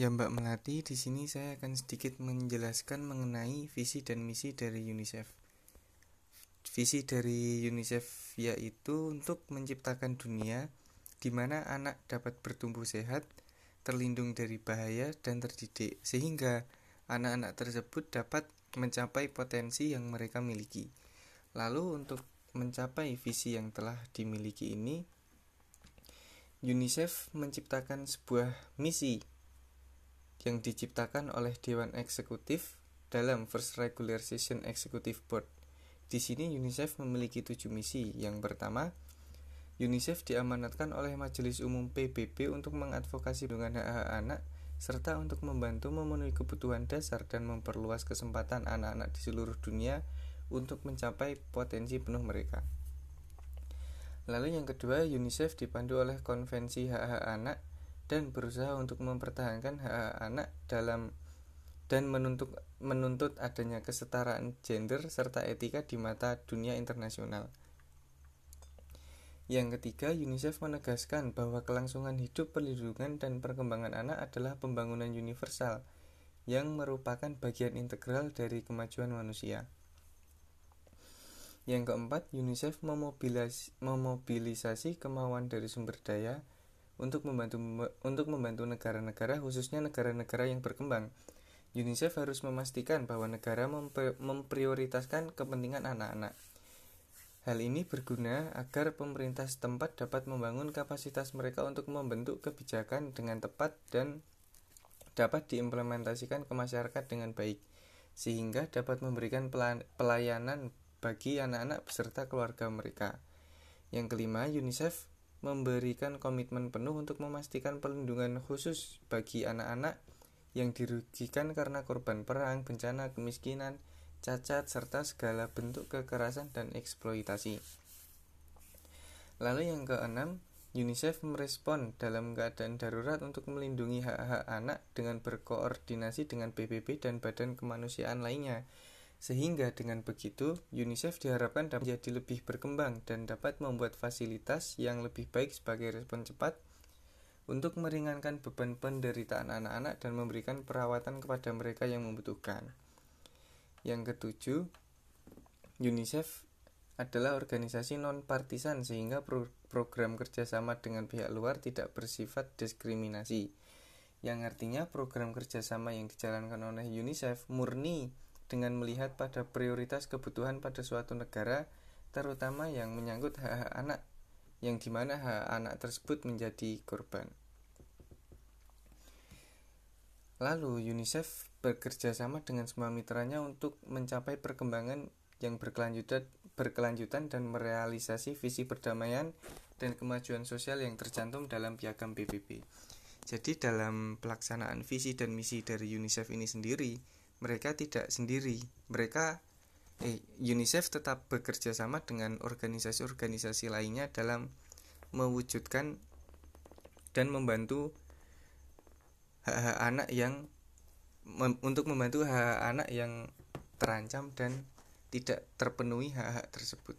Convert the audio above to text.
Ya Mbak Melati, di sini saya akan sedikit menjelaskan mengenai visi dan misi dari UNICEF. Visi dari UNICEF yaitu untuk menciptakan dunia di mana anak dapat bertumbuh sehat, terlindung dari bahaya dan terdidik sehingga anak-anak tersebut dapat mencapai potensi yang mereka miliki. Lalu untuk mencapai visi yang telah dimiliki ini, UNICEF menciptakan sebuah misi yang diciptakan oleh Dewan Eksekutif dalam First Regular Session Executive Board. Di sini UNICEF memiliki tujuh misi. Yang pertama, UNICEF diamanatkan oleh Majelis Umum PBB untuk mengadvokasi dengan hak-hak anak serta untuk membantu memenuhi kebutuhan dasar dan memperluas kesempatan anak-anak di seluruh dunia untuk mencapai potensi penuh mereka. Lalu yang kedua, UNICEF dipandu oleh Konvensi Hak-Hak Anak dan berusaha untuk mempertahankan hak anak dalam dan menuntut menuntut adanya kesetaraan gender serta etika di mata dunia internasional. Yang ketiga, UNICEF menegaskan bahwa kelangsungan hidup, perlindungan, dan perkembangan anak adalah pembangunan universal yang merupakan bagian integral dari kemajuan manusia. Yang keempat, UNICEF memobilisasi kemauan dari sumber daya untuk membantu untuk membantu negara-negara khususnya negara-negara yang berkembang. UNICEF harus memastikan bahwa negara memprioritaskan kepentingan anak-anak. Hal ini berguna agar pemerintah setempat dapat membangun kapasitas mereka untuk membentuk kebijakan dengan tepat dan dapat diimplementasikan ke masyarakat dengan baik, sehingga dapat memberikan pelayanan bagi anak-anak beserta keluarga mereka. Yang kelima, UNICEF memberikan komitmen penuh untuk memastikan perlindungan khusus bagi anak-anak yang dirugikan karena korban perang, bencana, kemiskinan, cacat, serta segala bentuk kekerasan dan eksploitasi. Lalu yang keenam, UNICEF merespon dalam keadaan darurat untuk melindungi hak-hak anak dengan berkoordinasi dengan PBB dan badan kemanusiaan lainnya sehingga dengan begitu, UNICEF diharapkan dapat menjadi lebih berkembang dan dapat membuat fasilitas yang lebih baik sebagai respon cepat untuk meringankan beban penderitaan anak-anak dan memberikan perawatan kepada mereka yang membutuhkan. Yang ketujuh, UNICEF adalah organisasi non-partisan sehingga pro program kerjasama dengan pihak luar tidak bersifat diskriminasi. Yang artinya program kerjasama yang dijalankan oleh UNICEF murni dengan melihat pada prioritas kebutuhan pada suatu negara, terutama yang menyangkut hak-hak anak, yang di mana hak anak tersebut menjadi korban. Lalu UNICEF bekerja sama dengan semua mitranya untuk mencapai perkembangan yang berkelanjutan, berkelanjutan dan merealisasi visi perdamaian dan kemajuan sosial yang tercantum dalam piagam PBB. Jadi dalam pelaksanaan visi dan misi dari UNICEF ini sendiri, mereka tidak sendiri. Mereka eh, UNICEF tetap bekerja sama dengan organisasi-organisasi lainnya dalam mewujudkan dan membantu hak-hak anak yang mem, untuk membantu hak, hak anak yang terancam dan tidak terpenuhi hak-hak tersebut.